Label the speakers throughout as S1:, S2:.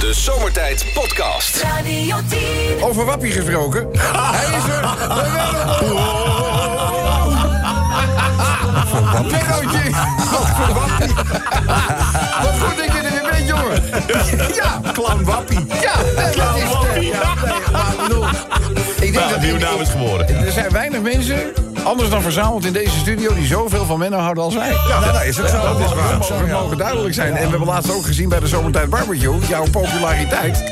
S1: De Zomertijd Podcast.
S2: Radio 10.
S3: Over Wappie gesproken. Hij is er. Mennootje. Wat voor Wappie. Wat goed dat je er weer bent, jongen. Ja.
S4: Clown Wappie.
S3: Ja, dat
S4: Clown
S3: is...
S4: Wappie.
S3: Ja, nee, maar ik bedoel... Ik denk
S4: Nou,
S3: dat
S4: nieuwe naam is geworden.
S3: Er zijn weinig mensen, anders dan verzameld in deze studio... die zoveel van Menno houden als wij.
S4: Ja, nou, dat is ook zo.
S3: Dat is waar. We
S4: ja.
S3: mogen duidelijk zijn. En we hebben laatst ook gezien bij de Zomertijd Barbecue... jouw populariteit,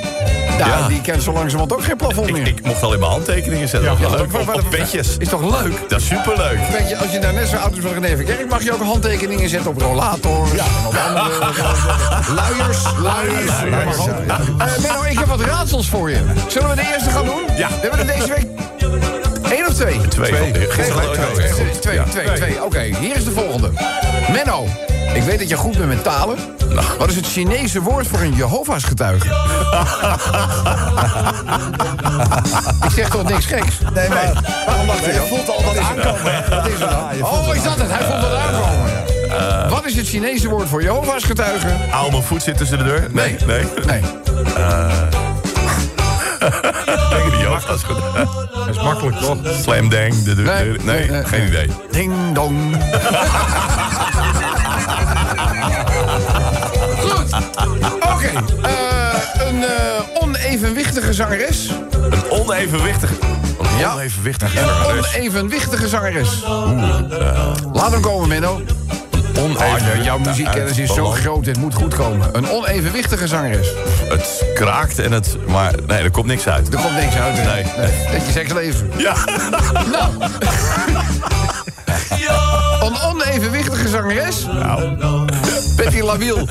S3: ja,
S4: Ja.
S3: die kent zo langzamerhand ook geen plafond meer.
S4: Ik, ik mocht al in mijn handtekeningen zetten.
S3: Ja,
S4: Ja, leuk. Op, petjes.
S3: Is toch leuk?
S4: Dat is superleuk.
S3: Weet je, als je daar net zo oud is van René Verkerk... mag je ook handtekeningen zetten op rollators en op andere... luiers, luiers. Eh, Menno, ik heb wat raadsels voor je. Zullen we de eerste gaan doen?
S4: Ja.
S3: We hebben er deze week... Eén of twee?
S4: Twee.
S3: Geen
S4: Gisteren
S3: gelijk,
S4: ook
S3: twee.
S4: twee.
S3: Twee, twee, twee. Oké, hier is de volgende. Menno, ik weet dat je goed bent met talen. Wat is het Chinese woord voor een Jehovah's getuige? ik zeg toch niks geks?
S4: Nee, maar
S3: Waarom lacht hij
S4: je voelt al wat aankomen. hè?
S3: Wat is er dan? Oh, is dat het? Hij vond het aankomen. Wat is het Chinese woord voor Jehovah's getuige?
S4: Hou mijn voet zit tussen de deur. Nee, nee.
S3: Nee.
S4: Denk je die Joost als goed?
S5: Dat is makkelijk, toch?
S4: Slam dang. De deur.
S3: Nee,
S4: Nee,
S3: nee, nee,
S4: geen idee.
S3: Ding dong. Goed. Oké. eh, een eh, onevenwichtige zangeres.
S4: Een onevenwichtige. Een
S3: Ja.
S4: onevenwichtige
S3: Een
S4: zangeres.
S3: onevenwichtige zangeres. Laat hem komen, Menno. Ja, jouw muziekkennis is zo groot, dit moet goed komen. Een onevenwichtige zangeres.
S4: Het kraakt en het... Maar nee, er komt niks uit.
S3: Er komt niks uit.
S4: Nee.
S3: Dat je seksleven.
S4: Ja.
S3: Nou. Een onevenwichtige zangeres.
S4: Nou.
S3: Betty Labiel.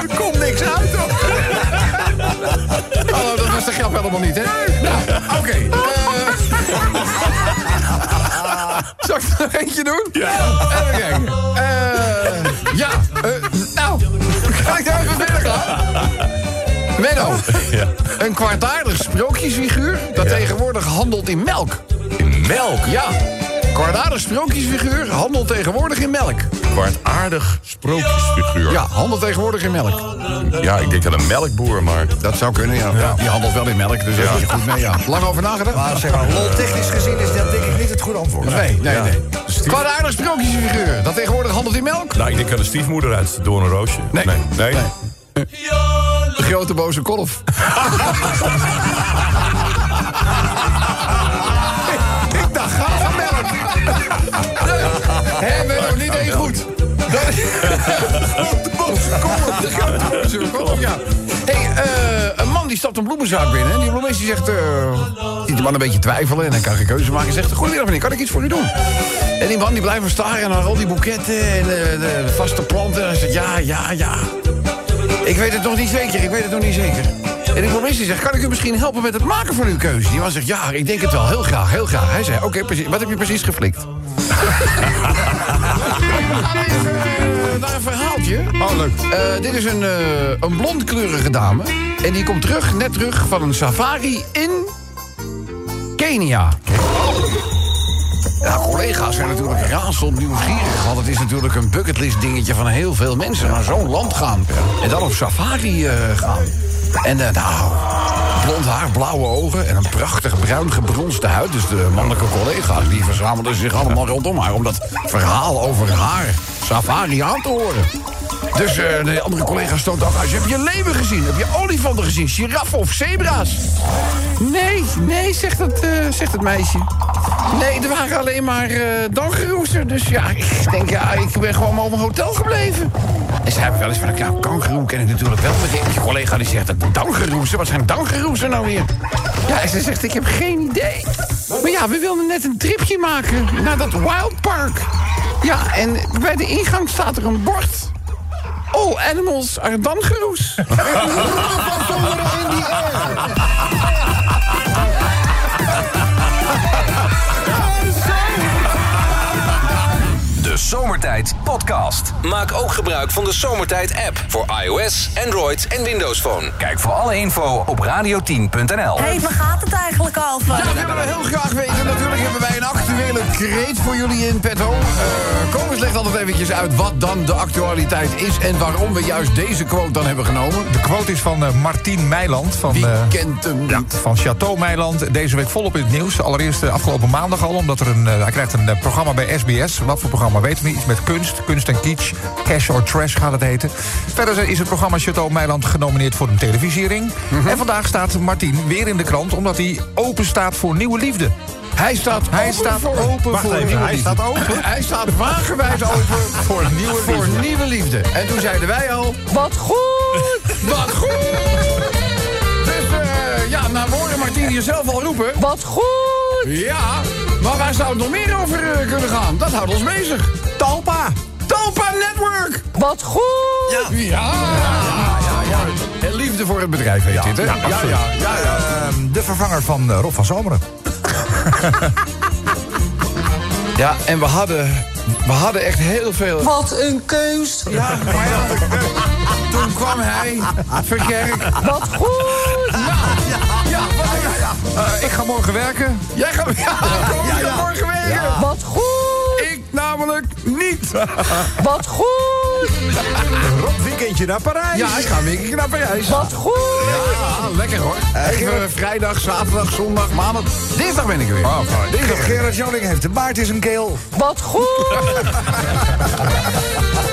S4: Er komt niks uit.
S3: Hallo, dat was de grap helemaal niet, hè? Ik er nog eentje doen?
S4: Ja.
S3: Even kijken. Eh, ja, eh, nou, kan ik daar even verder gaan? Menno,
S4: Ja.
S3: een kwaadaardig sprookjesfiguur dat tegenwoordig handelt in melk.
S4: In melk.
S3: Ja, kwaadaardig sprookjesfiguur handelt tegenwoordig in melk.
S4: Kwartaardig sprookjesfiguur.
S3: Ja, handelt tegenwoordig in melk.
S4: Ja, ik denk aan een melkboer, maar...
S3: Dat zou kunnen, ja. Die handelt wel in melk, dus daar is je goed mee, ja. Lang over nagedacht?
S5: Maar zeg maar, lol-technisch gezien is dat denk ik niet het goede antwoord.
S3: Nee, nee,
S4: Ja.
S3: nee. Kwaadaardig sprookjesfiguur dat tegenwoordig handelt in melk.
S4: Nou, ik denk aan de stiefmoeder uit Doornroosje.
S3: Nee.
S4: Nee. nee.
S3: De grote boze kolf. Hé, ben nog niet één goed. Kolf, ja. Hey, een man die stapt een bloemenzaak binnen. En die bloemist die zegt... eh ziet de man een beetje twijfelen en hij kan geen keuze maken. Zegt, goedemiddag meneer, kan ik iets voor u doen? En die man die blijft maar staren naar al die boeketten en de, de vaste planten. En hij zegt, ja, ja, ja. Ik weet het nog niet zeker, ik weet het nog niet zeker. En de commissie zegt, kan ik u misschien helpen met het maken van uw keuze? Die man zegt, ja, ik denk het wel, heel graag, heel graag. Hij zei, oké, precies. Wat heb je precies geflikt? Naar een verhaaltje.
S5: Oh, leuk.
S3: Eh, dit is een, eh, een blondkleurige dame. En die komt terug, net terug, van een safari in Kenia. Ja, collega's zijn natuurlijk razend nieuwsgierig. Want het is natuurlijk een bucketlist dingetje van heel veel mensen naar zo'n land gaan. En dan op safari eh, gaan. En nou, blond haar, blauwe ogen en een prachtig bruin gebronste huid. Dus de mannelijke collega's die verzamelden zich allemaal rondom haar... om dat verhaal over haar safari aan te horen. Dus eh, de andere collega's stoot ook uit. Heb je leeuwen gezien? Heb je olifanten gezien? Giraffen of zebra's? Nee, nee, zegt het, eh, zegt het meisje. Nee, er waren alleen maar uh, dangeroezen. Dus ja, ik denk, ja, ik ben gewoon maar op een hotel gebleven. En ze hebben wel eens van, ja, kangeroe ken ik natuurlijk wel. Maar je collega die zegt, dangeroezen? Wat zijn dangeroezen nou weer? Ja, en ze zegt, ik heb geen idee. Maar ja, we wilden net een tripje maken naar dat Wild Park. Ja, en bij de ingang staat er een bord. All animals are dangeroes.
S1: De Zomertijd Podcast. Maak ook gebruik van de Zomertijd app voor iOS, Android en Windows Phone. Kijk voor alle info op radio10.nl.
S2: Hé, hey, waar gaat het eigenlijk over?
S3: Ja, dat willen we heel graag weten. Natuurlijk hebben wij een actuele kreet voor jullie in petto. Uh, Kobus legt altijd eventjes uit wat dan de actualiteit is... en waarom we juist deze quote dan hebben genomen.
S5: De quote is van uh, Martien Meiland. Van,
S3: Wie
S5: uh,
S3: kent hem
S5: ja, van Chateau Meiland. Deze week volop in het nieuws. Allereerst uh, afgelopen maandag al, omdat er een, uh, hij krijgt een uh, programma bij SBS. Wat voor programma weten we niet. Iets met kunst, kunst en kitsch. Cash or trash gaat het heten. Verder is het programma Chateau Meiland genomineerd voor een televisiering. Mm -hmm. En vandaag staat Martien weer in de krant, omdat hij open staat voor nieuwe liefde.
S3: Hij staat
S5: hij
S3: open
S5: staat
S3: voor,
S5: open voor
S3: even,
S5: nieuwe
S3: hij
S5: liefde.
S3: staat open. hij staat wagenwijd open
S5: voor nieuwe
S3: voor
S5: liefde.
S3: nieuwe liefde. En toen zeiden wij al...
S2: Wat goed!
S3: Wat goed! Dus uh, ja, nou horen Martien jezelf al roepen.
S2: Wat goed!
S3: Ja, maar waar zou het nog meer over uh, kunnen gaan? Dat houdt ons bezig. Talpa! Talpa Network!
S2: Wat goed!
S3: Ja! Ja! ja, ja. En liefde voor het bedrijf heet
S5: ja,
S3: dit, hè?
S5: Ja, ja, ja, ja, ja. Uh, de vervanger van uh, Rob van Zomeren.
S3: ja, en we hadden, we hadden echt heel veel...
S2: Wat een keus!
S3: Ja, maar ja, toen kwam hij, Verkerk.
S2: Wat goed!
S3: Ja, ja, ja, wat, ja, ja.
S5: Uh, ik ga morgen werken.
S3: Jij gaat, ja, ja, ja. morgen werken.
S2: Ja. Wat goed!
S3: Namelijk niet.
S2: Wat goed!
S5: Rob, weekendje naar Parijs.
S3: Ja, ik ga een weekendje naar Parijs.
S2: Wat goed!
S3: Ja, lekker hoor. Even vrijdag, zaterdag, zondag, maandag. Dinsdag ben ik er weer. Oh,
S5: Dinsdag. Gerard Joning heeft de baard in zijn keel.
S2: Wat goed!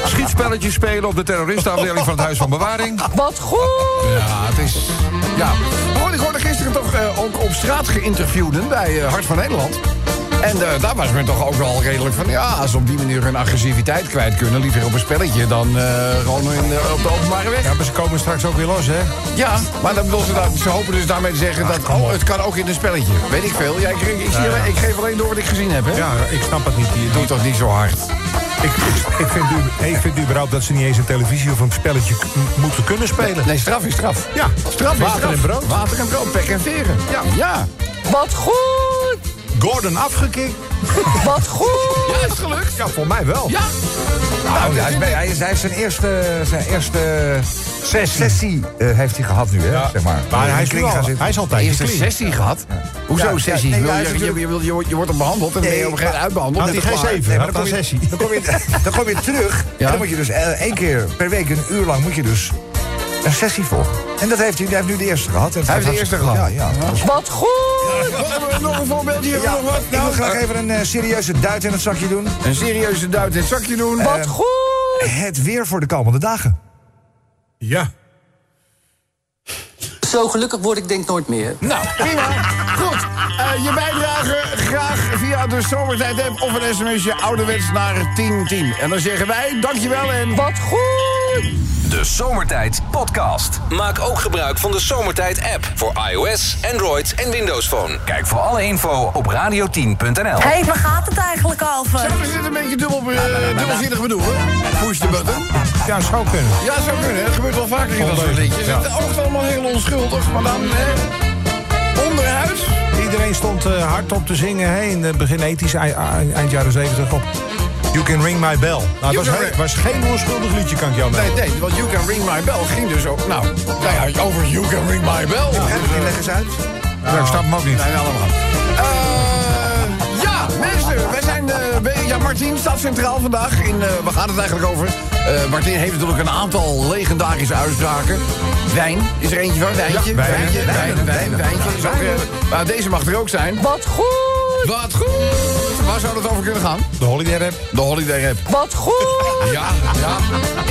S5: Schietspelletjes spelen op de terroristenafdeling van het Huis van Bewaring.
S2: Wat goed!
S3: Ja, het is... Ja. Ik hoorde gisteren toch uh, ook op straat geïnterviewden bij uh, Hart van Nederland. En uh, daar was men toch ook wel redelijk van... ja, als ze op die manier hun agressiviteit kwijt kunnen... liever op een spelletje dan uh, gewoon in, uh, op de openbare weg.
S5: Ja, maar ze komen straks ook weer los, hè?
S3: Ja, maar dan wil ze, dat, ze hopen dus daarmee te zeggen... Ach, dat oh, het kan ook in een spelletje. Weet ik veel. Ja, ik, ik, ik, zie, ja, ja. ik geef alleen door wat ik gezien heb, hè?
S5: Ja, ik snap het niet.
S3: Je doet toch niet zo hard?
S6: Ik, ik, ik, vind u, ik vind überhaupt dat ze niet eens een televisie of een spelletje moeten kunnen spelen.
S3: Nee, straf is straf.
S6: Ja,
S3: straf is
S6: water
S3: straf.
S6: en brood.
S3: Water en brood, pek en veren. Ja. ja.
S2: Wat goed!
S6: Gordon afgekikt.
S2: Wat goed!
S3: Ja, is gelukt.
S6: Ja, voor mij wel.
S3: Ja.
S5: Nou, hij, is bij, hij, is, hij heeft zijn eerste, zijn eerste
S6: sessie,
S5: sessie uh, heeft hij gehad nu, hè?
S6: Ja.
S5: Zeg maar.
S6: maar hij, is nu al, hij is altijd
S3: eerste sessie gehad. Ja. Hoezo
S5: ja,
S3: sessie?
S5: nee,
S3: wil,
S5: ja,
S3: je, je, je, je, je, wordt behandeld en dan ben je op een gegeven moment uitbehandeld.
S6: Had hij geen zeven,
S5: nee, dan,
S6: een sessie.
S5: Dan kom, je, dan kom je terug en dan moet je dus één keer per week, een uur lang, moet je dus een sessie volgen. En dat heeft hij, hij heeft nu de eerste gehad.
S3: Hij heeft de eerste gehad?
S5: Ja, ja.
S2: Wat goed!
S3: Nog een voorbeeldje?
S5: Ja,
S3: nog wat?
S5: Ik wil graag even een uh, serieuze duit in het zakje doen.
S3: Een serieuze duit in het zakje doen.
S2: Wat goed!
S5: Het weer voor de komende dagen.
S6: Ja.
S7: Zo gelukkig word ik denk nooit meer.
S3: Nou, prima. Goed. Uh, je bijdrage graag via de Zomertijd app of een sms'je ouderwets naar 1010. En dan zeggen wij dankjewel en...
S2: Wat goed!
S1: De Zomertijd Podcast. Maak ook gebruik van de Zomertijd app voor iOS, Android en Windows Phone. Kijk voor alle info op radio10.nl.
S2: Hé, hey, waar gaat het eigenlijk over?
S3: Zullen we dit een beetje dubbel, uh, dubbelzinnig bedoelen? Push the button.
S6: Ja, zou kunnen.
S3: Ja, zou kunnen. Het gebeurt wel vaker in dat soort liedjes. Ja. Het oogt allemaal heel onschuldig, maar dan hè, onderhuis.
S6: Iedereen stond uh, hard op te zingen hè, in het begin ethisch, eind, eind jaren 70 op. You Can Ring My Bell. Nou, het was, was geen onschuldig liedje, kan ik jou melden.
S3: Nee, nee, want You Can Ring My Bell ging dus ook... Nou, nou ja, over You Can Ring My Bell.
S5: Ja, uh, leg eens uit.
S6: Nou, ja, ik snap hem ook niet.
S3: Nee, allemaal. Uh, ja, mensen, wij zijn... Uh, ja, Martien staat centraal vandaag. In, uh, waar gaat het eigenlijk over? Uh, Martien heeft natuurlijk een aantal legendarische uitspraken. Wijn is er eentje van, wijntje.
S6: Ja, wijn,
S3: wijntje, wijn, wijn, wijntje. Ook, uh, deze mag er ook zijn.
S2: Wat goed!
S3: Wat goed! Waar zou het over kunnen gaan?
S6: De Holiday Rap.
S3: De Holiday Rap.
S2: Wat goed!
S3: Ja, ja.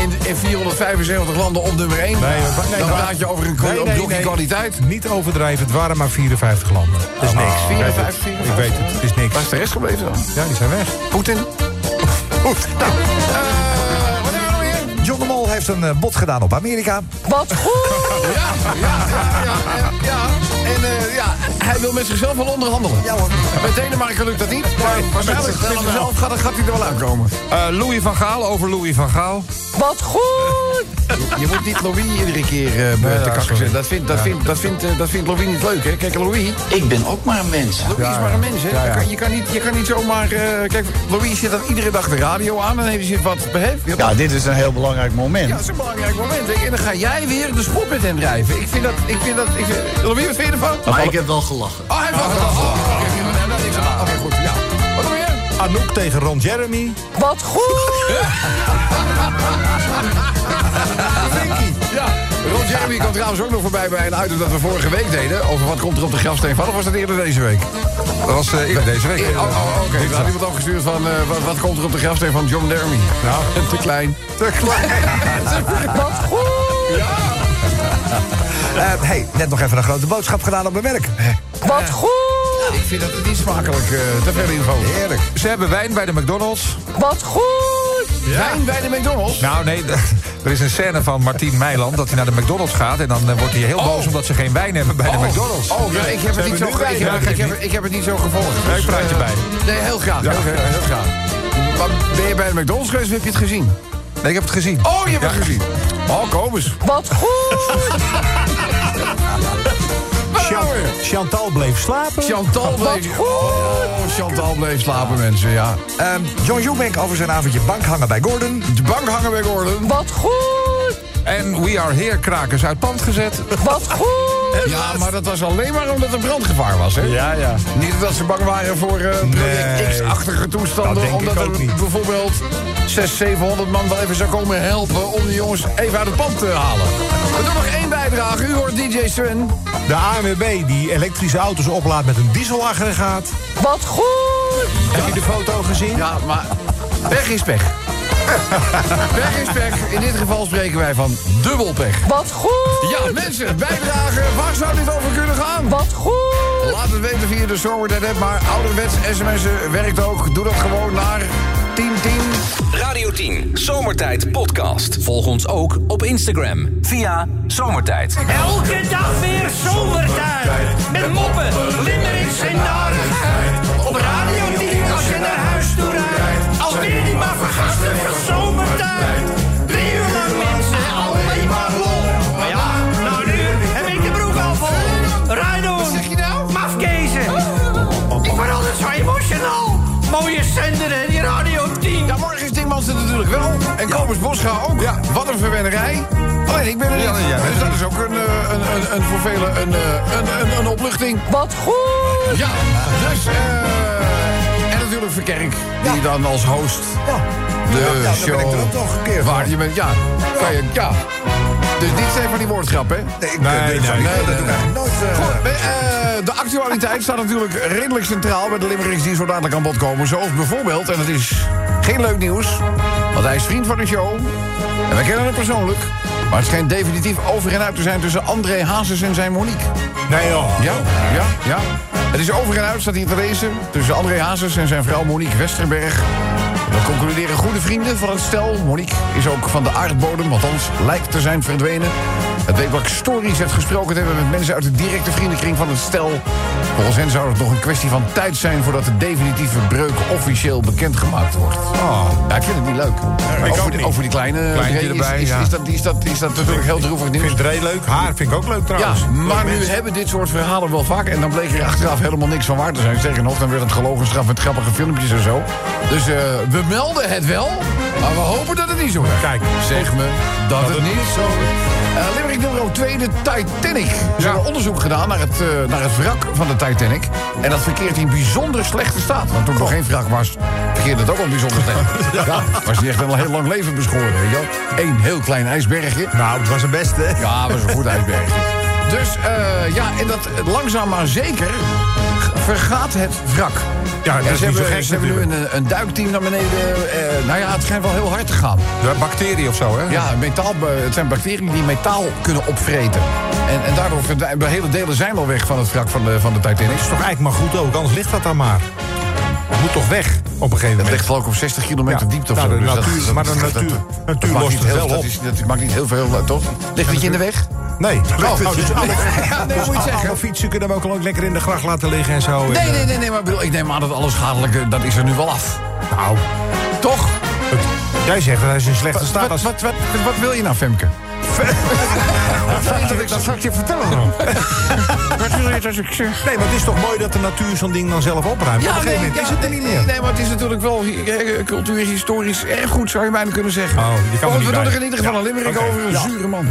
S3: In, in 475 landen op nummer 1.
S6: Nee, nee,
S3: dan praat je over een nee, nee, nee. kwaliteit.
S6: Niet overdrijven, het waren maar 54 landen. Dat is niks.
S3: Oh, 54, 54?
S6: Ik weet het, het is niks.
S3: Waar is de rest gebleven dan?
S6: Ja, die zijn weg.
S3: Poetin.
S5: Goed. Nou, uh, wat hebben we nog? John de Mol heeft een uh, bod gedaan op Amerika.
S2: Wat goed!
S3: ja, ja, ja, ja, ja. Hij wil met zichzelf wel onderhandelen.
S5: Ja hoor.
S3: Met Denemarken lukt dat niet, maar waarschijnlijk met zichzelf gaat, gaat hij er wel aankomen.
S5: Uh, Louis van Gaal over Louis van Gaal.
S2: Wat goed!
S3: Je moet niet Louis iedere keer eh, te
S6: ja,
S3: kakken zetten. Dat vindt, dat, vindt, dat, vindt, eh, dat vindt Louis niet leuk, hè? Kijk, Louis,
S7: Ik ben ook maar een mens.
S3: Louis
S6: Ja,
S3: is maar een mens, hè?
S6: ja, ja.
S3: Je, kan, je, kan niet, je kan niet zomaar... eh, kijk, Louis zit dan iedere dag de radio aan... en dan heeft hij wat beheft.
S8: Ja, dit is een heel belangrijk moment.
S3: Ja, dat is een belangrijk moment. En dan ga jij weer de spot met hem drijven. Ik vind dat... Ik vind dat ik vind, Louis, wat vind je ervan?
S7: Maar ik heb wel gelachen.
S3: Oh, hij heeft wel gedaan.
S6: Anouk tegen Ron Jeremy.
S2: Wat goed!
S3: Ja, Ron Jeremy kwam trouwens ook nog voorbij bij een item dat we vorige week deden. Over wat komt er op de grafsteen van. Of was dat eerder deze week?
S5: Dat was eh, eerder deze week.
S3: Oh, oh, oké. Er had iemand opgestuurd van eh, wat, wat komt er op de grafsteen van John Jeremy? Nou, te klein. Te klein.
S2: Wat goed!
S9: Eh, hey, net nog even een grote boodschap gedaan op mijn werk.
S2: Wat goed!
S3: Ik vind dat het niet smakelijk. eh, te veel info.
S9: Heerlijk.
S5: Ze hebben wijn bij de McDonald's.
S2: Wat goed!
S3: Wijn bij de McDonald's.
S5: Nou, nee, er is een scène van Martien Meiland dat hij naar de McDonald's gaat... en dan eh, wordt hij heel boos omdat ze geen wijn hebben bij de McDonald's.
S3: Oh, ja, ik heb het niet zo ik heb,
S5: Ja,
S3: ik, heb, ik heb het niet zo gevolgd.
S5: Nee, praat je
S3: eh,
S5: bij.
S3: Nee, heel graag. Heel, graag, heel graag. Maar ben je bij de McDonald's geweest of heb je het gezien?
S5: Nee, ik heb het gezien.
S3: Oh, je hebt het gezien. Oh, kom eens.
S2: Wat goed!
S6: Chan- Chantal bleef slapen.
S3: Chantal bleef... Oh, Chantal bleef slapen, mensen, ja.
S9: Ehm, John Eubank over zijn avondje bank hangen bij Gordon.
S3: De bank hangen bij Gordon.
S2: Wat goed!
S5: En We Are Here krakers uit pand gezet.
S2: Wat goed!
S3: Ja, maar dat was alleen maar omdat er brandgevaar was, hè?
S6: Ja, ja.
S3: Niet dat ze bang waren voor eh, project
S6: Nee.
S3: X-achtige
S6: Dat
S3: toestanden. omdat
S6: ook
S3: er
S6: niet.
S3: bijvoorbeeld 600, 700 man wel even zou komen helpen... om de jongens even uit het pand te halen. We doen nog één bijdrage. U hoort DJ Sven.
S6: De ANWB die elektrische auto's oplaadt met een dieselaggregaat.
S2: Wat goed!
S6: Heb je de foto gezien?
S3: Ja, maar pech is pech. pech is pech. In dit geval spreken wij van dubbel pech.
S2: Wat goed!
S3: Ja, mensen, bijdragen. Waar zou dit over kunnen gaan?
S2: Wat goed!
S3: Laat het weten via de Zomertijd app, maar ouderwets sms'en werkt ook. Doe dat gewoon naar 1010.
S1: Radio 10, Zomertijd Podcast. Volg ons ook op Instagram via Zomertijd.
S10: Elke dag weer zomertijd. Met moppen, limmerings en narigheid. Op Radio Alweer die maar vergasten van zomertijd. Drie uur lang mensen, alleen maar lol. Maar ja, nou nu heb ik de broek al vol. Rijden. Wat zeg je nou? Mafkezen. Ik word altijd zo emotional. Mooie zender hè, die Radio 10.
S3: Ja, morgen is Dingmans er natuurlijk wel. En Kobus Bosga ook. Ja. Wat een verwennerij. Alleen ik ben er niet.
S5: Ja, ja, ja.
S3: dus dat is ook een, eh, een, een, een voor velen een, eh, een, een, een opluchting.
S2: Wat goed!
S3: Ja, dus... eh en Verkerk, die dan als host de
S9: Ja, dan
S3: show...
S9: ben ik een keer
S3: Waar
S9: van.
S3: je bent, ja, kan je, ja. Dus dit zijn van die woordgrappen, hè?
S9: Nee, ik,
S6: Nee, nee,
S9: dat
S6: nee,
S9: doe ik eigenlijk nooit.
S3: Goed, eh, de actualiteit staat natuurlijk redelijk centraal... bij de limericks die zo dadelijk aan bod komen. Zoals bijvoorbeeld, en het is geen leuk nieuws... want hij is vriend van de show. En wij kennen hem persoonlijk. Maar het schijnt definitief over en uit te zijn... tussen André Hazes en zijn Monique.
S6: Nee joh.
S3: Ja, ja, ja. Het is over en uit, staat hier te lezen... tussen André Hazes en zijn vrouw Monique Westerberg. Dat concluderen goede vrienden van het stel. Monique is ook van de aardbodem, althans lijkt te zijn verdwenen. Het Weekblad Stories heeft gesproken te hebben met mensen uit de directe vriendenkring van het stel. Volgens hen zou het nog een kwestie van tijd zijn voordat de definitieve breuk officieel bekendgemaakt wordt. Ja, ik vind het niet leuk.
S6: ik
S3: over,
S6: ook niet.
S3: over die kleine
S5: Kleintje
S3: is,
S5: erbij,
S3: is,
S5: ja.
S3: is, dat, is, dat, is dat natuurlijk heel droevig
S6: Ik
S3: nieuws.
S6: vind Dre leuk. Haar vind ik ook leuk
S3: Ja,
S6: trouwens.
S3: maar nu hebben dit soort verhalen wel vaak... en dan bleek er achteraf helemaal niks van waar te zijn. Sterker nog, dan werd het gelogen straf met grappige filmpjes en zo. Dus eh, we melden het wel, maar we hopen dat het niet zo is.
S6: Kijk.
S3: Zeg me dat, het niet zo is. Uh, Limerick nummer 2, de Titanic. Ze hebben onderzoek gedaan naar het, eh, naar het wrak van de Titanic. En dat verkeert in bijzonder slechte staat. Want toen er nog geen wrak was, verkeerde het ook al bijzonder slecht. ja. Was niet echt een heel lang leven beschoren, weet je wel. Eén heel klein ijsbergje.
S6: Nou, het was een beste.
S3: Ja, dat was een goed ijsbergje. Dus eh, ja, en dat langzaam maar zeker vergaat het wrak.
S6: Ja, dat is
S3: ze
S6: niet zo
S3: hebben,
S6: gek
S3: ze hebben nu een, een duikteam naar beneden. eh, nou ja, het schijnt wel heel hard te gaan.
S5: De bacterie of zo, hè?
S3: Ja, metaal, het zijn bacteriën die metaal kunnen opvreten. En, en daardoor verdwijnen hele delen zijn al weg van het wrak van de, van de Titanic.
S6: Dat is toch eigenlijk maar goed ook, anders ligt dat dan maar. Het moet toch weg op een gegeven
S3: Het
S6: moment.
S3: ligt geloof ik op 60 kilometer
S6: Ja.
S3: diepte of
S6: Nou,
S3: zo. dus
S6: natuur-
S3: dat-
S6: maar de natuur-
S3: dat-
S6: natuur
S3: dat maakt
S6: lost
S3: niet
S6: het
S3: heel-
S6: wel
S3: dat
S6: op.
S3: is- Dat maakt niet heel veel, eh, toch? Ligt het je in de weg?
S6: Nee. Nou, dus alle,
S3: Ja, nee, moet je
S6: alle- fietsen kunnen we ook al lekker in de gracht laten liggen en zo.
S3: Nee,
S6: En,
S3: nee, nee, nee maar ik bedoel, ik neem aan dat alles schadelijke, dat is er nu wel af.
S6: Nou,
S3: Toch?
S6: Jij zegt dat hij is in slechte staat
S3: Wat, wat, wat, wat wil je nou, Femke?
S6: Dat zal ik je vertellen dan.
S3: Wat wil je ik zeg?
S6: Nee, maar het is toch mooi dat de natuur zo'n ding dan zelf opruimt. Op een gegeven moment is het er niet meer.
S3: Nee, maar het is natuurlijk wel eh, cultuurhistorisch erg goed, zou je bijna kunnen zeggen.
S6: Oh, je kan
S3: Want we doen er in ieder geval
S6: Ja.
S3: een limerick over een
S6: Ja.
S3: zure man.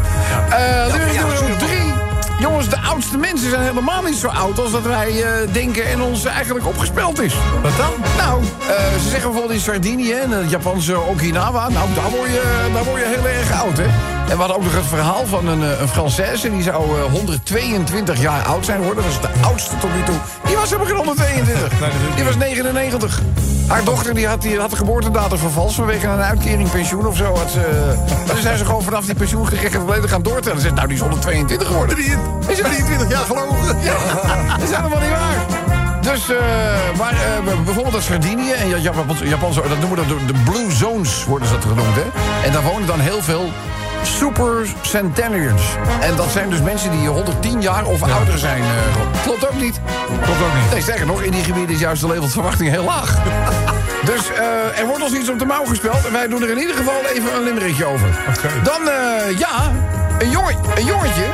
S3: Eh limerick
S6: ja,
S3: nummer drie. Jongens, de oudste mensen zijn helemaal niet zo oud als dat wij eh, denken en ons eigenlijk opgespeld is.
S6: Wat dan?
S3: Nou, eh, ze zeggen bijvoorbeeld in Sardinië en het Japanse Okinawa. Nou, daar word, je, daar word je heel erg oud, hè? En we hadden ook nog het verhaal van een, eh, een Française. Die zou eh, 122 jaar oud zijn geworden. Dat was de oudste tot nu toe. Die was helemaal geen 122. Die was 99. Haar dochter die had, die had de geboortedatum vervalst vanwege een uitkering pensioen of zo. Had ze, maar toen zijn ze gewoon vanaf die pensioengerechten volledig gaan doortellen. Ze zegt, nou, die is 122 geworden. Is 23 jaar gelogen? Ja, dat is helemaal niet waar. Dus, eh, maar eh, bijvoorbeeld dat Sardinië en Ja- Japans, Japanse, dat noemen we dat de Blue Zones, worden ze dat genoemd, hè? En daar wonen dan heel veel super centenarians. En dat zijn dus mensen die 110 jaar of ouder zijn. eh, klopt ook niet.
S6: Klopt ook niet.
S3: Nee, sterker nog, in die gebieden is juist de levensverwachting heel laag. dus eh, er wordt ons iets op de mouw gespeld. En wij doen er in ieder geval even een limerickje over. Dan, eh, ja, een, jongen, een jongetje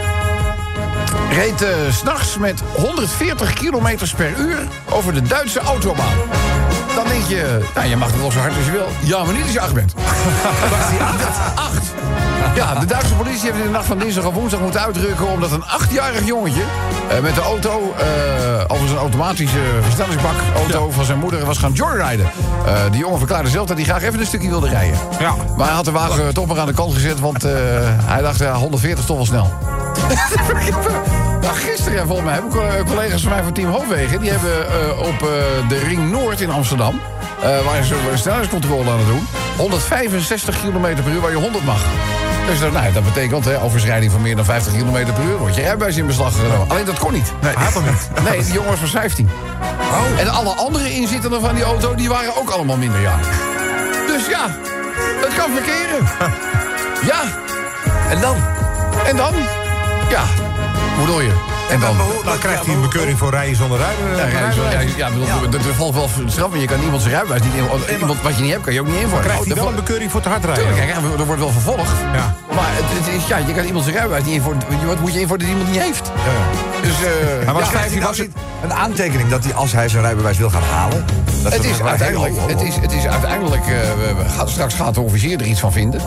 S3: reed s s'nachts met 140 kilometers per uur over de Duitse autobaan. Dan denk je, nou, je mag het wel zo hard als je wil. Ja, maar niet als je acht bent. Was die acht? Acht. Ja, de Duitse politie heeft in de nacht van dinsdag op woensdag moeten uitdrukken... omdat een achtjarig jongetje eh, met de auto... eh over zijn automatische versnellingsbakauto van zijn moeder was gaan joyriden. Eh die jongen verklaarde zelf dat hij graag even een stukje wilde rijden.
S6: Ja.
S3: Maar hij had de wagen toch maar aan de kant gezet... want hij dacht, ja, 140 is toch wel snel. Nou, gisteren volgens mij hebben co- collega's van mij van Team Hoofdwegen... die hebben op de Ring Noord in Amsterdam... waar ze een snelheidscontrole aan het doen... 165 km per uur waar je 100 mag. Dus dat, nou, dat betekent, hè, overschrijding van meer dan 50 km per uur... wordt je rijbewijs in beslag genomen. Alleen dat kon niet. Nee,
S6: Had hem niet.
S3: nee die jongen was van 15.
S6: Oh.
S3: En alle andere inzittenden van die auto... die waren ook allemaal minderjarig. Dus ja, het kan verkeren. Ja. En dan? En dan? Ja. Hoe bedoel je? En dan?
S6: Dan krijgt hij een bekeuring voor rijden zonder rijden.
S3: Ja, er- valt wel straf, maar je kan iemand zijn rijbewijs niet in. Iemand wat je niet hebt, kan je ook niet invullen.
S6: Krijgt hij
S3: Oh,
S6: wel een bekeuring voor te hard rijden?
S3: Tuurlijk, er wordt wel vervolgd.
S6: Ja.
S3: Maar het, het is, ja, je kan iemand zijn rijbewijs niet invullen. Wat moet je invullen dat iemand niet heeft? Dus, eh
S9: Maar was
S3: ja,
S9: 15 was het een aantekening dat hij als hij zijn rijbewijs wil gaan halen? Dat
S3: het is uiteindelijk, het is, het is uiteindelijk eh, we- we gaan, straks gaat de officier er iets van vinden.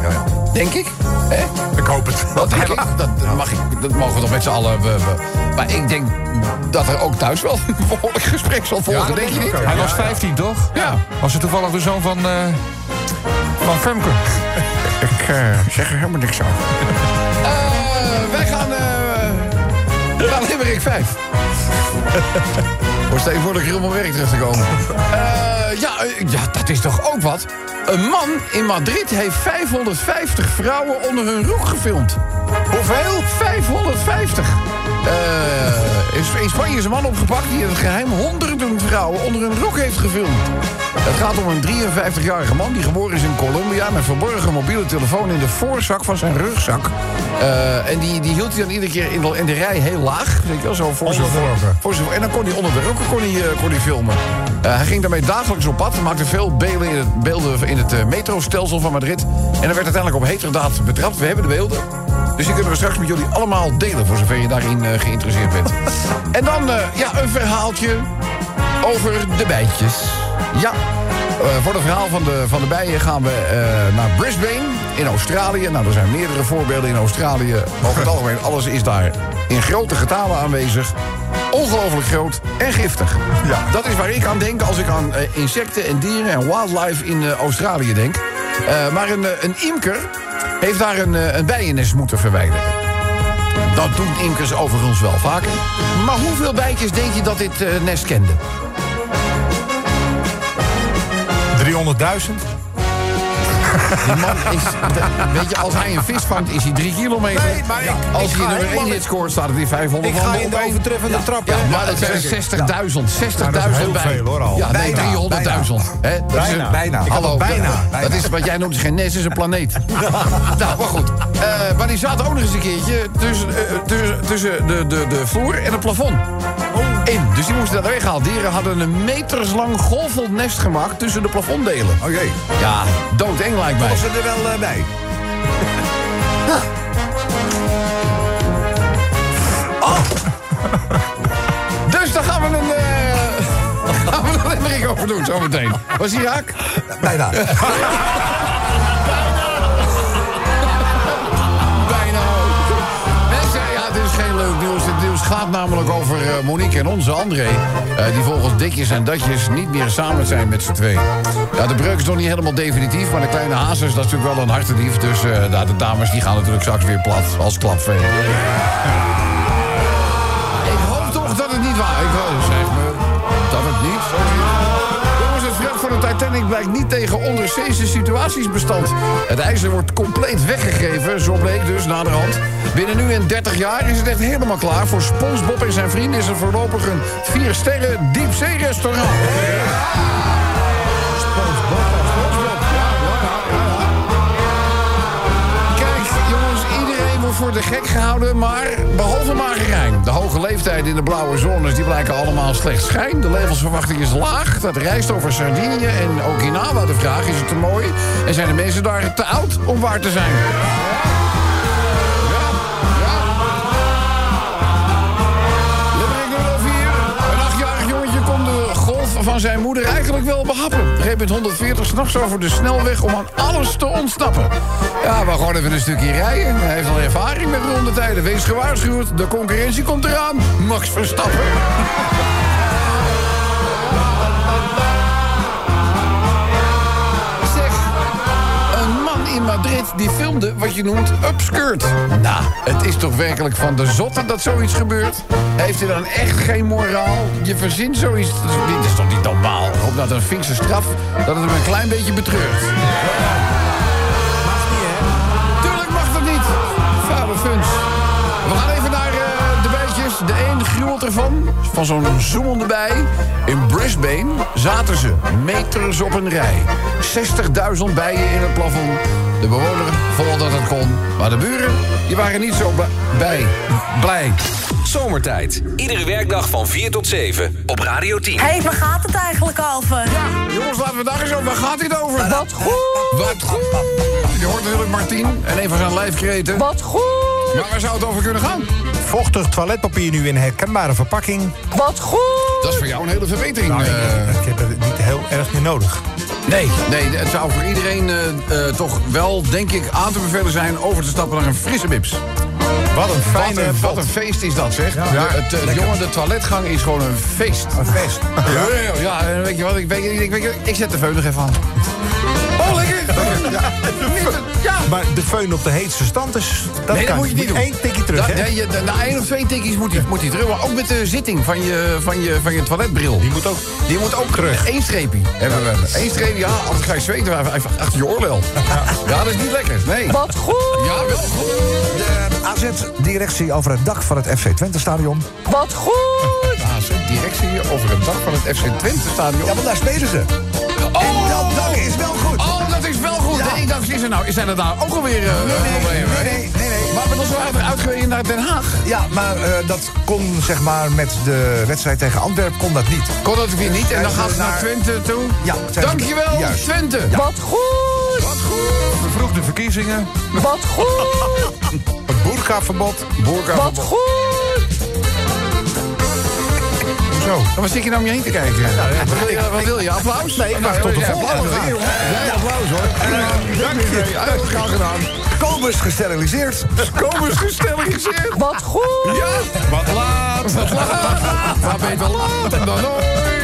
S3: Denk ik. Hè?
S6: Ik hoop het.
S3: Dat denk ik. Dat, mag ik. dat mogen we toch met z'n allen. we- we- maar ik denk dat er ook thuis wel een behoorlijk gesprek zal volgen, denk je niet?
S5: Hij was 15, toch?
S3: Ja.
S5: Was het toevallig de zoon van, eh van Femke?
S3: Ik eh, zeg er helemaal niks over. wij gaan... eh naar Limerick 5. Voor steeds voor de grill om werk terug te komen. Eh, ja, ja, dat is toch ook wat? Een man in Madrid heeft 550 vrouwen onder hun rok gefilmd. Hoeveel? 550. Eh, in- Spanje is een man opgepakt die het geheim honderden vrouwen onder hun rok heeft gefilmd. Het gaat om een 53-jarige man die geboren is in Colombia... met verborgen mobiele telefoon in de voorzak van zijn rugzak. Eh, en die, die hield hij dan iedere keer in de, in de rij heel laag. Weet je wel, zo voor zijn voor zijn- En dan kon hij onder de rokken kon hij, eh, kon hij filmen. Eh, hij ging daarmee dagelijks op pad. Hij maakte veel beelden in het, beelden in het eh, metrostelsel van Madrid. En hij werd uiteindelijk op heterdaad betrapt. We hebben de beelden. Dus die kunnen we straks met jullie allemaal delen... voor zover je daarin eh, geïnteresseerd bent. en dan ja, een verhaaltje over de bijtjes. Ja, voor het verhaal van de, van de bijen gaan we naar Brisbane in Australië. Nou, er zijn meerdere voorbeelden in Australië. Over het algemeen, alles is daar in grote getalen aanwezig. Ongelooflijk groot en giftig. Ja. Dat is waar ik aan denk als ik aan eh, insecten en dieren en wildlife in eh, Australië denk. Eh, maar een, een imker heeft daar een, een bijennest moeten verwijderen. Dat doen imkers overigens wel vaker. Maar hoeveel bijtjes denk je dat dit nest kende?
S6: 300.000?
S3: Die man is... weet je, als hij een vis vangt, is hij drie kilometer.
S6: Nee, maar ik-
S3: als
S6: ik
S3: hij nummer 1
S6: helemaal-
S3: hit scoort, staat het in 500
S6: Ik ga in de overtreffende trap.
S3: Ja, maar het zijn 60.000. 60.000
S6: heel
S3: bij.
S6: veel, hoor, al.
S3: Ja, nee,
S9: Bijna,
S3: 300.000. Hè, dat is
S9: Bijna, bijna.
S3: Hallo,
S9: bijna,
S3: dat-. Dat is wat jij noemt is geen nest, is een planeet. nou, maar goed. Eh, maar die zaten ook nog eens een keertje tussen, eh, tussen, tussen de, de, de vloer en het plafond. In. Dus die moesten dat weggehaald. Dieren hadden een meterslang golvend nest gemaakt tussen de plafonddelen.
S9: Oh jee.
S3: Ja, doodeng lijkt mij.
S9: Was ze er wel eh, bij?
S3: Dus daar gaan we een... eh gaan we een limerick over doen zometeen. Was hij raak?
S9: Bijna.
S3: Bijna. Mensen, ja, dit is geen leuk nieuws. Gaat namelijk over eh, Monique en onze André. eh, die volgens dikjes en datjes niet meer samen zijn met z'n twee. Ja, de breuk is nog niet helemaal definitief. Maar de kleine hazes, dat is natuurlijk wel een hartedief. Dus ja, de dames die gaan natuurlijk straks weer plat als klapvee. Titanic blijkt niet tegen onderzeese situaties bestand. Het ijzer wordt compleet weggegeven, zo bleek dus naderhand. Binnen nu en 30 jaar is het echt helemaal klaar. Voor SpongeBob en zijn vrienden is er voorlopig een 4 sterren diepzee-restaurant. Kijk, voor de gek gehouden, maar behalve Margarijn. De hoge leeftijd in de blauwe zones die blijken allemaal slecht schijn. De levensverwachting is laag. Dat reist over Sardinië en Okinawa. De vraag is het te mooi? En zijn de mensen daar te oud om waar te zijn? Zijn moeder eigenlijk wel behappen. Reed met 140 s'nachts over de snelweg om aan alles te ontsnappen. Ja, we gewoon even een stukje rijden. Hij heeft al ervaring met rondetijden. Wees gewaarschuwd, de concurrentie komt eraan. Max Verstappen. In Madrid die filmde wat je noemt upskirt. Nou, het is toch werkelijk van de zotte dat zoiets gebeurt? Heeft hij dan echt geen moraal? Je verzint zoiets. Dit is toch niet normaal? Ik hoop dat een fikse straf dat het hem een klein beetje betreurt. Ervan. Van zo'n zoemende bij. In Brisbane zaten ze meters op een rij. 60.000 bijen in het plafond. De bewoner vond dat het kon. Maar de buren, die waren niet zo bij. Blij.
S1: Zomertijd. Iedere werkdag van 4 tot 7 op Radio 10.
S11: Hé, hey, waar gaat het eigenlijk over?
S3: Ja, jongens, laten we daar eens over. Waar gaat dit over?
S11: Wat goed!
S3: Wat goed! Je hoort natuurlijk Martien en een van zijn lijfkreten.
S11: Wat goed!
S3: Maar waar zou het over kunnen gaan?
S6: Vochtig toiletpapier nu in herkenbare verpakking.
S11: Wat goed!
S3: Dat is voor jou een hele verbetering.
S6: Nou, ik,
S3: eh.
S6: ik heb het niet heel erg meer nodig.
S3: Nee, nee, het zou voor iedereen eh, eh, toch wel, denk ik, aan te bevelen zijn... over te stappen naar een frisse bips.
S6: Wat een
S3: Wat
S6: fijne
S3: een, wat een feest is dat, zeg.
S6: Ja.
S3: Het, jongen, de toiletgang is gewoon een feest.
S9: Een feest.
S3: Ja, ja, weet je wat, ik, weet, ik, weet, ik zet de veun nog even aan. Oh, lekker! Ja. ja.
S6: Maar de feun op de heetste stand is... Dat
S3: Nee, dat
S6: kan.
S3: moet je niet doen.
S6: Eén tikje terug,
S3: Da-
S6: hè?
S3: nee, je- de- na één of twee tikjes moet hij, moet hij terug. Maar ook met de zitting van je, van je, van je toiletbril.
S6: Die moet ook...
S3: Die moet ook terug. Eén streepje hebben we. Eén streepje, ja, anders ga je zweten achter je oorlel. Ja, dat is niet lekker. Nee.
S11: Wat goed!
S3: Ja, wel goed.
S9: De AZ-directie over het dak van het FC Twente-stadion.
S11: Wat goed!
S3: AZ directie over het dak van het FC Twente stadion.
S9: Ja, want daar spelen ze. En dat dak is wel goed.
S3: Oh, dat is wel goed.
S9: Ja.
S3: Nee, ik dacht, is er nou, zijn er daar ook alweer uh, problemen?
S9: nee, nee, nee, nee.
S3: Maar we zijn we uitgereden naar Den Haag.
S9: Ja, maar eh, dat kon zeg maar met de wedstrijd tegen Antwerpen kon dat niet.
S3: Kon dat weer niet en dan gaat
S9: ze
S3: het naar
S9: naar-
S3: Twente toe.
S9: Ja,
S3: Dankjewel,
S9: Juist.
S3: Twente.
S11: Wat goed!
S3: Wat goed.
S5: Vervroegde verkiezingen.
S11: Wat goed!
S6: Het boerkaverbod.
S3: Boerka
S11: Wat goed!
S6: Zo.
S3: Waar zit je nou om je heen te kijken? wat, wil je, wat wil je? Applaus? Nee,
S6: ik wacht tot de volgende.
S3: Applaus, ja, applaus hoor. Dank je. Ja, graag gedaan.
S9: Kobus gesteriliseerd.
S3: Eens gesteriliseerd.
S11: Wat goed!
S3: Ja, wat laat. Wat laat. Maar beter laat dan nooit.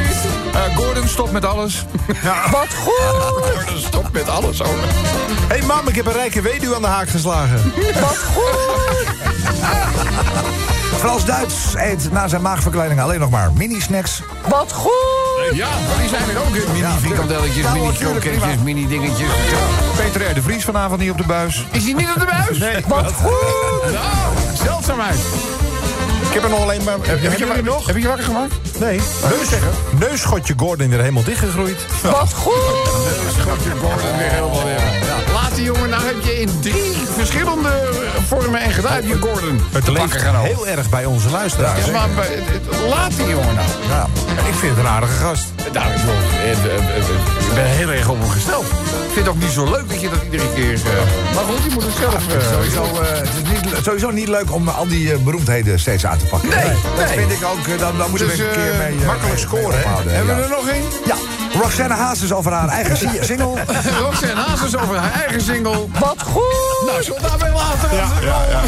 S5: Eh, Gordon stopt met alles.
S11: Wat goed!
S3: Gordon stopt met alles.
S6: Hé hey, mam, ik heb een rijke weduwe aan de haak geslagen.
S11: Wat goed!
S9: Frans Duits eet na zijn maagverkleining alleen nog maar mini-snacks.
S11: Wat goed!
S3: Ja, die zijn er ook. hè. Mini frikandelletjes,
S9: Ja,
S3: mini
S9: hoor, tuurlijk,
S3: kroketjes,
S9: prima.
S3: mini dingetjes. Ja.
S5: Peter R. de Vries vanavond niet op de buis.
S3: Is hij niet op de buis? Nee.
S11: Wat goed!
S3: Nou, zeldzaamheid.
S6: Ik heb er nog alleen maar... Heb,
S3: Heb je,
S6: je er nog?
S3: heb je je wakker gemaakt?
S6: Nee. Neus, neusschotje Gordon er helemaal dichtgegroeid.
S11: Wat goed!
S3: Schotje Gordon weer helemaal weer. Die jongen, nou heb je in drie verschillende vormen en gedraaid Gordon.
S6: Het
S3: te
S6: leeft
S3: gaan
S6: heel erg bij onze luisteraars.
S3: Ja, maar bij- het- het- laat die jongen nou.
S6: Ja, ik vind het een aardige gast.
S3: Nou, ik eh, eh, eh, eh, ben heel erg op hem gesteld. Ik vind het ook niet zo leuk dat je dat iedere keer... eh, maar goed, je moet het zelf... eh,
S9: Sowieso, eh, het is niet, sowieso niet leuk om al die eh, beroemdheden steeds aan te pakken.
S3: Nee,
S9: Dat vind ik ook, eh, dan, dan moeten
S3: Dus,
S9: we een keer
S3: eh,
S9: mee... eh,
S6: makkelijk scoren, hè?
S3: Hebben we er nog één?
S9: Ja, Roxanne Hazes over haar eigen si- single.
S3: Roxanne Hazes over haar eigen single.
S2: Wat goed!
S3: Nou, zullen we daarbij laten? Ja, ja, ja.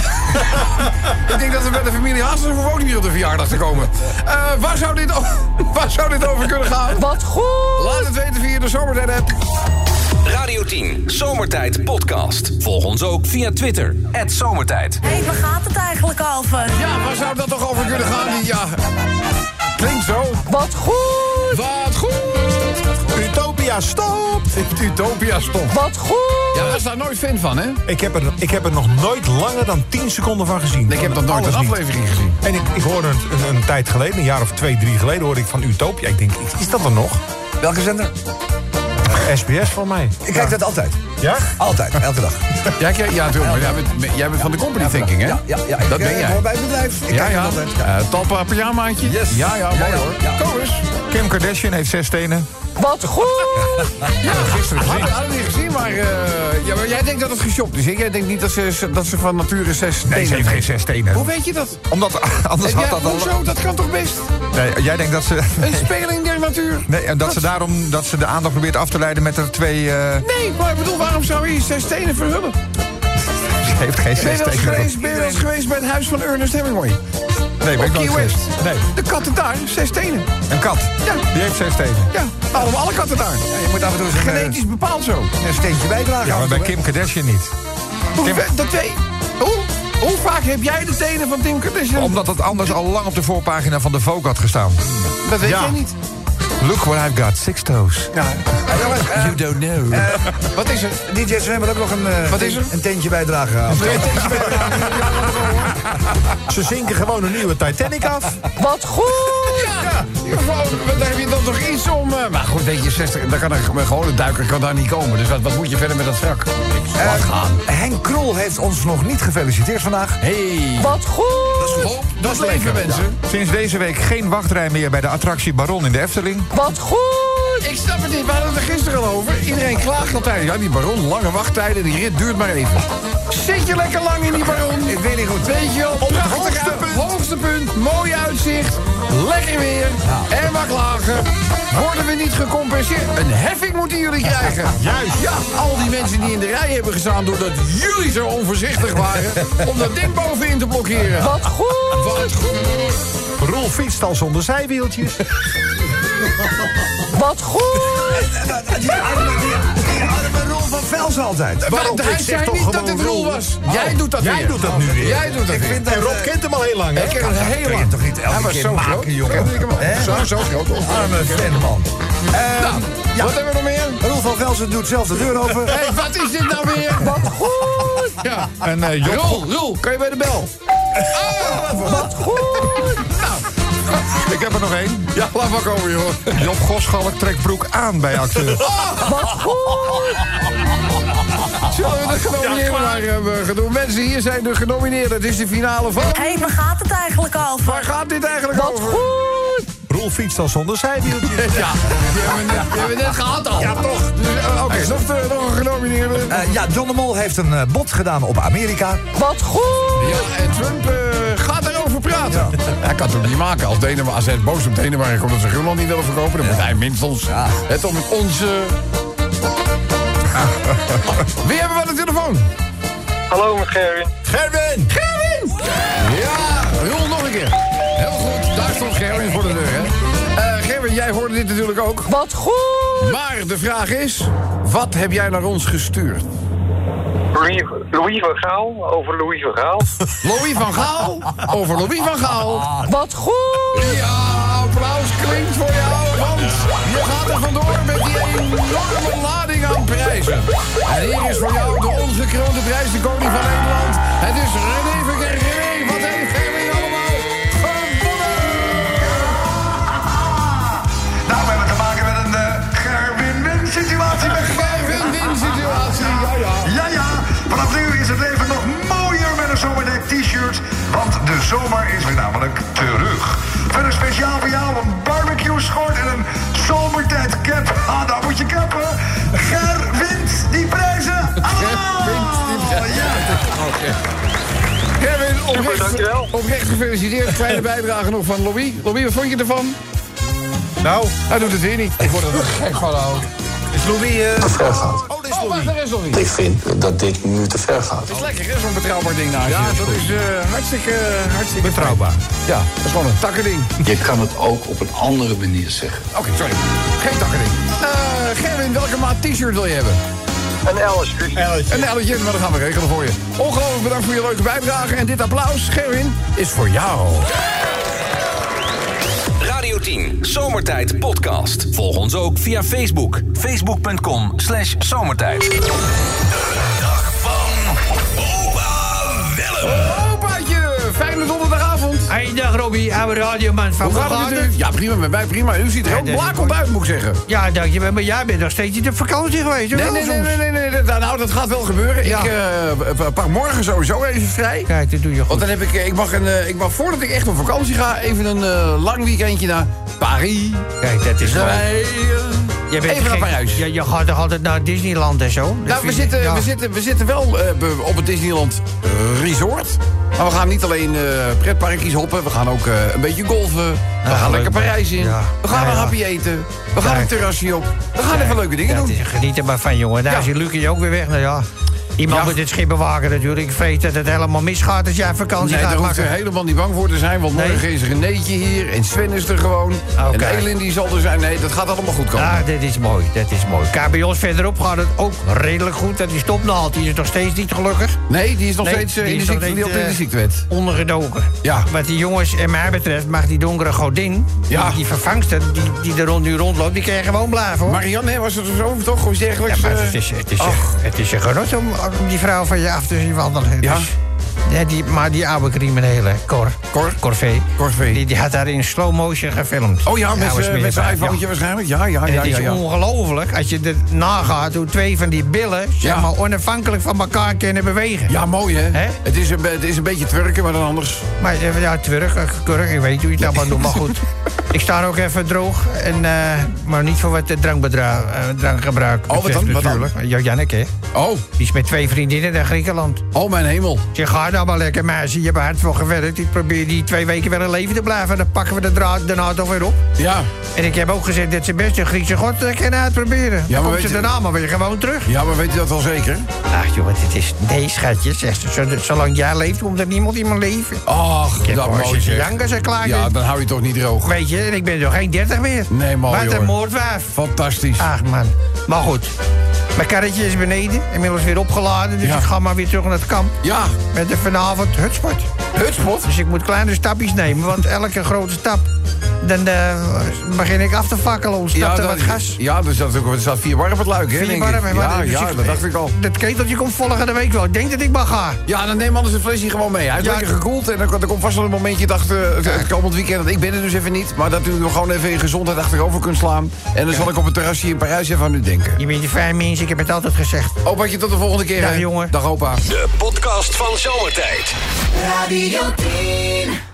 S3: ik denk dat we bij de familie Hazes ook niet op de verjaardag te komen. Eh, waar, zou dit, o- waar zou dit over kunnen gaan?
S2: Wat goed!
S3: Laat het weten via de Zomertijd app.
S1: Radio 10, Zomertijd Podcast. Volg ons ook via Twitter, Zomertijd.
S12: Hé, waar gaat het eigenlijk over?
S3: Ja, waar zou dat toch over kunnen gaan? Ja, klinkt zo.
S2: Wat goed!
S3: Wat goed.
S6: Utopia, stop!
S3: Utopia stop.
S2: Wat goed!
S3: Ja, was daar nooit fan van, hè?
S6: Ik heb, er, ik heb er nog nooit langer dan 10 seconden van gezien.
S3: Ik heb nog nooit een
S6: niet.
S3: aflevering gezien.
S6: En ik, ik hoorde een, een, een tijd geleden, een jaar of twee, drie geleden, hoorde ik van Utopia. Ik denk, is dat er nog?
S9: Welke zender?
S6: SBS voor mij.
S9: Ik kijk dat altijd.
S6: Ja?
S9: Altijd, elke dag.
S3: Ja, ja, ja natuurlijk, maar jij bent, jij bent van de company thinking, hè?
S9: Ja, ja, ja. Ik,
S3: Dat ben
S9: eh,
S3: jij.
S9: hoor bij het bedrijf. Ik
S3: Ja,
S9: kijk
S3: ja.
S9: altijd.
S3: Eh, Talpa pyjamaatje?
S9: Yes.
S3: Ja, ja,
S9: Ja,
S3: mooi
S9: ja,
S3: hoor.
S9: ja.
S3: Kom eens.
S5: Kim Kardashian heeft zes tenen.
S2: Wat goed!
S3: Ja, gisteren gezien. Hadden we niet gezien, maar, eh, ja, maar jij denkt dat het geshopt is. hè? Jij denkt niet dat ze, dat ze van nature zes
S5: Nee, ze heeft geen zes tenen.
S3: Hoe weet je dat?
S5: Omdat, anders
S3: Ja,
S5: had dat al...
S3: hoezo? Dat kan toch best?
S5: Nee, jij denkt dat ze...
S3: Een speling der natuur.
S5: Nee, en dat ze daarom dat ze de aandacht probeert af te leiden met er twee... eh,
S3: Nee, maar ik bedoel, waarom zou je zes tenen verhullen?
S5: ze heeft geen zes
S3: wel eens
S5: tenen.
S3: geweest, ben je wel eens geweest bij het huis van Ernest Hemingway?
S5: Nee, ben ik
S3: Op
S5: nooit
S3: Key West.
S5: Nee,
S3: De katten daar, zes tenen.
S5: een kat.
S3: Ja.
S5: Die heeft zes tenen.
S3: Ja, allemaal alle katten daar.
S9: Ja, je moet af en toe eens een, eh,
S3: Genetisch bepaald zo.
S9: een steentje bijdragen.
S5: Ja, maar bij. Kim Kardashian niet.
S3: Hoe,
S5: Kim-
S3: dat weet hoe, hoe vaak heb jij de tenen van Tim Kardashian?
S5: Omdat het anders al lang op de voorpagina van de Vogue had gestaan.
S3: Dat weet
S6: Ja.
S3: jij niet.
S5: Look what I've got, six toes.
S9: Ja. Eh, jongens, eh,
S3: You don't know. Wat is er?
S9: DJ Sven wil ook nog een, eh,
S3: Wat is er?
S9: een teentje bijdragen.
S6: Ze zinken gewoon een nieuwe Titanic af.
S2: Wat goed!
S3: Ja, gewoon, daar heb je dan toch iets om... eh, maar goed, weet je, 60, daar kan er, een duiker kan daar niet komen. Dus wat, wat moet je verder met dat wrak?
S9: Eh,
S3: Laat gaan.
S9: Henk Krol heeft ons nog niet gefeliciteerd vandaag.
S3: Hey.
S2: Wat goed!
S3: Hoop, dat is leven, mensen.
S5: Sinds deze week geen wachtrij meer bij de attractie Baron in de Efteling.
S2: Wat goed!
S3: Ik snap het niet, we hadden het er gisteren al over. Iedereen klaagt altijd. Ja, die baron, lange wachttijden, die rit duurt maar even. Zit je lekker lang in die baron? Ik weet niet goed. Weet je wel, op het hoogste punt. hoogste punt, mooi uitzicht, lekker weer. En maar klagen. Worden we niet gecompenseerd? Een heffing moeten jullie krijgen. Juist. Ja, al die mensen die in de rij hebben gestaan... doordat jullie zo onvoorzichtig waren... om dat ding bovenin te blokkeren.
S2: Wat goed!
S3: Wat goed.
S6: Roel fietst al zonder zijwieltjes.
S2: Wat goed!
S9: Die arme, Roel van Velsen altijd.
S6: Waarop
S3: Hij
S6: ik zeg
S3: zei
S6: toch
S3: niet dat het Roel was. Jij doet dat
S6: Jij
S3: weer.
S6: doet dat nu weer.
S3: Jij doet dat
S9: Ik
S3: weer.
S9: vind dat...
S6: En Rob
S9: eh,
S6: kent hem al heel lang, hè?
S3: Ik ken hem heel lang.
S9: toch niet elke
S3: Hij was
S9: keer
S3: zo
S9: maken,
S3: groot.
S9: jongen?
S3: Zo, zo groot.
S9: Arme fanman.
S3: Nou,
S9: ja.
S3: wat hebben we nog meer?
S9: Roel van Velsen doet zelf de deur open.
S3: Hé, wat is dit nou weer? Wat goed! Ja.
S5: En eh, Job,
S3: Roel, Roel, kan je bij de bel? Oh, wat goed!
S5: Ik heb er nog één.
S3: ja, laat maar komen, joh.
S5: Job Goschalk trekt broek aan bij acteur.
S2: Wat goed!
S3: Zullen we de genomineerden maar hebben gedaan? Mensen, hier zijn de genomineerden. Het is de finale van...
S12: Hé, waar gaat het eigenlijk over?
S3: Waar gaat dit eigenlijk
S2: Wat
S3: over?
S2: goed!
S6: Roel fietst al zonder zijwieltjes.
S3: Ja, die hebben we net, die hebben we net gehad al. Ja, toch? Dus, eh, Oké, nog, de- nog een genomineerde.
S9: Eh, ja, John de Mol heeft een eh, bod gedaan op Amerika.
S2: Wat goed!
S3: Ja, en Trump eh, gaat praten. Hij kan het ook niet maken als Denemarken. Als hij boos op Denemarken komt dat ze Groenland niet willen verkopen... dan moet hij minstens het om onze... Wie hebben we aan de telefoon?
S13: Hallo, met Gerwin.
S3: Gerwin! Gerwin! Ja, rol nog een keer. Heel goed, daar stond Gerwin voor de deur, hè. Eh Gerwin, jij hoorde dit natuurlijk ook.
S2: Wat goed!
S3: Maar de vraag is, wat heb jij naar ons gestuurd?
S13: Louis, Louis van Gaal, over Louis van Gaal.
S3: Louis van Gaal? Over Louis van Gaal.
S2: Wat goed!
S3: Ja, applaus klinkt voor jou, want je gaat er vandoor met die enorme lading aan prijzen. En hier is voor jou de ongekroonde prijs, de koning van Nederland. Het is. René,
S14: zomer is weer namelijk terug. Verder speciaal voor jou een barbecue schort en een zomertijd cap. Ah, daar moet je kappen. Ger wint die prijzen. Ger wint die prijzen. Ja.
S3: Kevin,
S13: Super,
S3: oprecht,
S13: dankjewel.
S3: oprecht gefeliciteerd. Kleine bijdrage nog van Louis. Louis, wat vond je ervan?
S6: Nou,
S3: Hij doet het weer niet. Ik word er gek van, ouwe.
S6: is eh,
S15: ver gaat.
S3: Oh, wacht, daar is Louis.
S15: Ik vind dat dit nu te ver gaat.
S3: Het is lekker, hè, zo'n betrouwbaar ding naast je. Ja, dat is eh, hartstikke, hartstikke
S6: Betrouwbaar.
S3: fijn. Ja, dat is gewoon een takkerding.
S15: Je kan het ook op een andere manier zeggen.
S3: Oké, sorry. Geen takkerding. Eh Gerwin, welke maat t-shirt wil je hebben?
S13: Een L is
S3: Een elletje, maar dat gaan we regelen voor je. Ongelooflijk bedankt voor je leuke bijdrage. En dit applaus, Gerwin, is voor jou.
S1: Radio 10, Zomertijd Podcast. Volg ons ook via Facebook. Facebook.com slash zomertijd. De dag van opa Willem.
S3: Opaatje, fijne donderdagavond.
S2: Hey, dag Robbie, oude radioman van
S3: Hoe gaat het u? Ja, prima, met mij prima. U ziet er heel
S2: is
S3: blakend uit, moet ik zeggen.
S2: Ja, dankjewel, maar jij bent nog steeds niet op vakantie geweest?
S3: Nee, nee, nee, nee, nee. Nou, dat gaat wel gebeuren.
S2: Ja.
S3: Ik eh, pak morgen sowieso even vrij.
S2: Kijk, dat doe je
S3: Want
S2: goed.
S3: dan heb ik, eh, ik mag, een, eh, ik mag voordat ik echt op vakantie ga, even een eh, lang weekendje naar Paris.
S2: Kijk, dat is wel...
S3: Rijden.
S2: Jij bent
S3: Even naar. Parijs.
S2: Ja, je gaat toch altijd naar Disneyland en zo? Dat
S3: Nou, we zitten,
S2: ja.
S3: we, zitten, we zitten wel eh, op het Disneyland Resort. Maar we gaan niet alleen eh pretparkjes hoppen. We gaan ook eh, een beetje golven. We gaan
S2: leuk,
S3: lekker. Parijs in.
S2: Ja.
S3: We gaan een happy eten. We gaan een terrasje op. We gaan even leuke dingen doen.
S2: is, geniet er maar van, jongen. Daar is je Lucie ook weer weg. Nou ja, iemand
S3: Ja.
S2: moet het schip bewaken natuurlijk. Ik vrees dat het helemaal misgaat als jij vakantie
S3: Nee, daar
S2: gaat
S3: hoeft u
S2: maken.
S3: helemaal niet bang voor te zijn. Want
S2: Nee?
S3: morgen is er een neetje hier. En Sven is er gewoon.
S2: Oké.
S3: En Elin die zal er zijn. Nee, dat gaat allemaal goed komen.
S2: Ja, dit is mooi, dat is mooi. Ons verderop gaat het ook redelijk goed. Dat die stopnaald die is nog steeds niet gelukkig.
S3: Nee, die is nog
S2: Nee,
S3: steeds eh,
S2: die
S3: in, de
S2: is
S3: ziekte,
S2: niet,
S3: de
S2: eh,
S3: ziektewet.
S2: Ondergedoken.
S3: Ja.
S2: Wat die jongens en mij betreft mag die donkere godin...
S3: Ja.
S2: Die, die vervangster die, die er rond, nu rondloopt, die kan gewoon blijven, hoor.
S3: Marianne, was het zo toch? Of
S2: ja,
S3: dergelijks?
S2: maar
S3: eh?
S2: het is, het, is,
S3: ach.
S2: het is een genot om, om die vrouw van je af te zien wandelen.
S3: Ja.
S2: Dus, ja, die, maar die oude criminele, Cor,
S3: Cor?
S2: Corvée,
S3: Corvée.
S2: Die, die had daar in slow motion gefilmd.
S3: Oh ja, met met zijn iPhone
S2: ja.
S3: waarschijnlijk. Ja, ja, ja,
S2: het is
S3: ja. ja.
S2: ongelooflijk als je het nagaat hoe twee van die billen zeg
S3: Ja.
S2: maar, onafhankelijk van elkaar kunnen bewegen.
S3: Ja, mooi hè?
S2: Hè?
S3: Het, is een, het is een beetje twerken, maar dan anders.
S2: Maar eh, ja, terug, eh, kurk, ik weet hoe je het allemaal doet, maar goed. Ik sta ook even droog, en, eh, maar niet voor wat drankbedra- eh, drankgebruik
S3: Oh, wat dan? Wat dan?
S2: Ja, Janneke,
S3: Oh,
S2: die is met twee vriendinnen naar Griekenland.
S3: oh mijn hemel.
S2: Je gaat nou maar lekker, meisje, je hebt hard voor gewerkt. Ik probeer die twee weken wel in leven te blijven, dan pakken we de draad daarna toch weer op.
S3: Ja,
S2: En ik heb ook gezegd dat ze best een Griekse god eh, kunnen uitproberen.
S3: maar
S2: dan komt ze
S3: je-
S2: daarna maar weer gewoon terug.
S3: ja, maar weet u dat wel zeker?
S2: Ach joh, het is... Nee, schatje, zegt ze. Zol- Zolang jij leeft, komt er niemand in mijn leven.
S3: Ach,
S2: Ik heb
S3: dat mooi zeg.
S2: janken ik klaar
S3: Ja, dan hou je toch niet droog.
S2: Weet je, en ik ben nog geen 30 meer.
S3: Nee, mooi,
S2: Wat een
S3: hoor.
S2: moordwijf.
S3: Fantastisch.
S2: Ach man. Maar goed. Mijn karretje is beneden. Inmiddels weer opgeladen. Dus
S3: Ja.
S2: ik ga maar weer terug naar het kamp.
S3: Ja,
S2: Met de vanavond hutspot.
S3: Hutspot.
S2: Dus ik moet kleine stapjes nemen. Want elke grote stap... Dan eh, begin ik af te fakkelen. Ontsnapt
S3: Ja,
S2: er
S3: dat,
S2: wat gas.
S3: ja, er staat, ook, er staat vier warm op het luik, hè?
S2: Vier warm,
S3: Ja,
S2: dus
S3: ja,
S2: ik-
S3: dat dacht ik al.
S2: Dat keteltje komt volgende week wel. Ik denk dat ik maar ga.
S3: Ja, dan neem anders een flesje gewoon mee. Hij is
S2: Ja.
S3: lekker gekoeld en er, er komt vast wel een momentje dacht, eh, het, het komend weekend. dat Ik ben er dus even niet, maar dat u nog gewoon even in gezondheid achterover kunt slaan. En dan zal ik op het terrasje in Parijs even aan u denken.
S2: Je bent een fijn mens, ik heb het altijd gezegd.
S3: Opaatje, tot de volgende keer.
S2: Dag,
S3: hè.
S2: jongen.
S3: Dag opa.
S1: De podcast van Zomertijd.
S10: your team.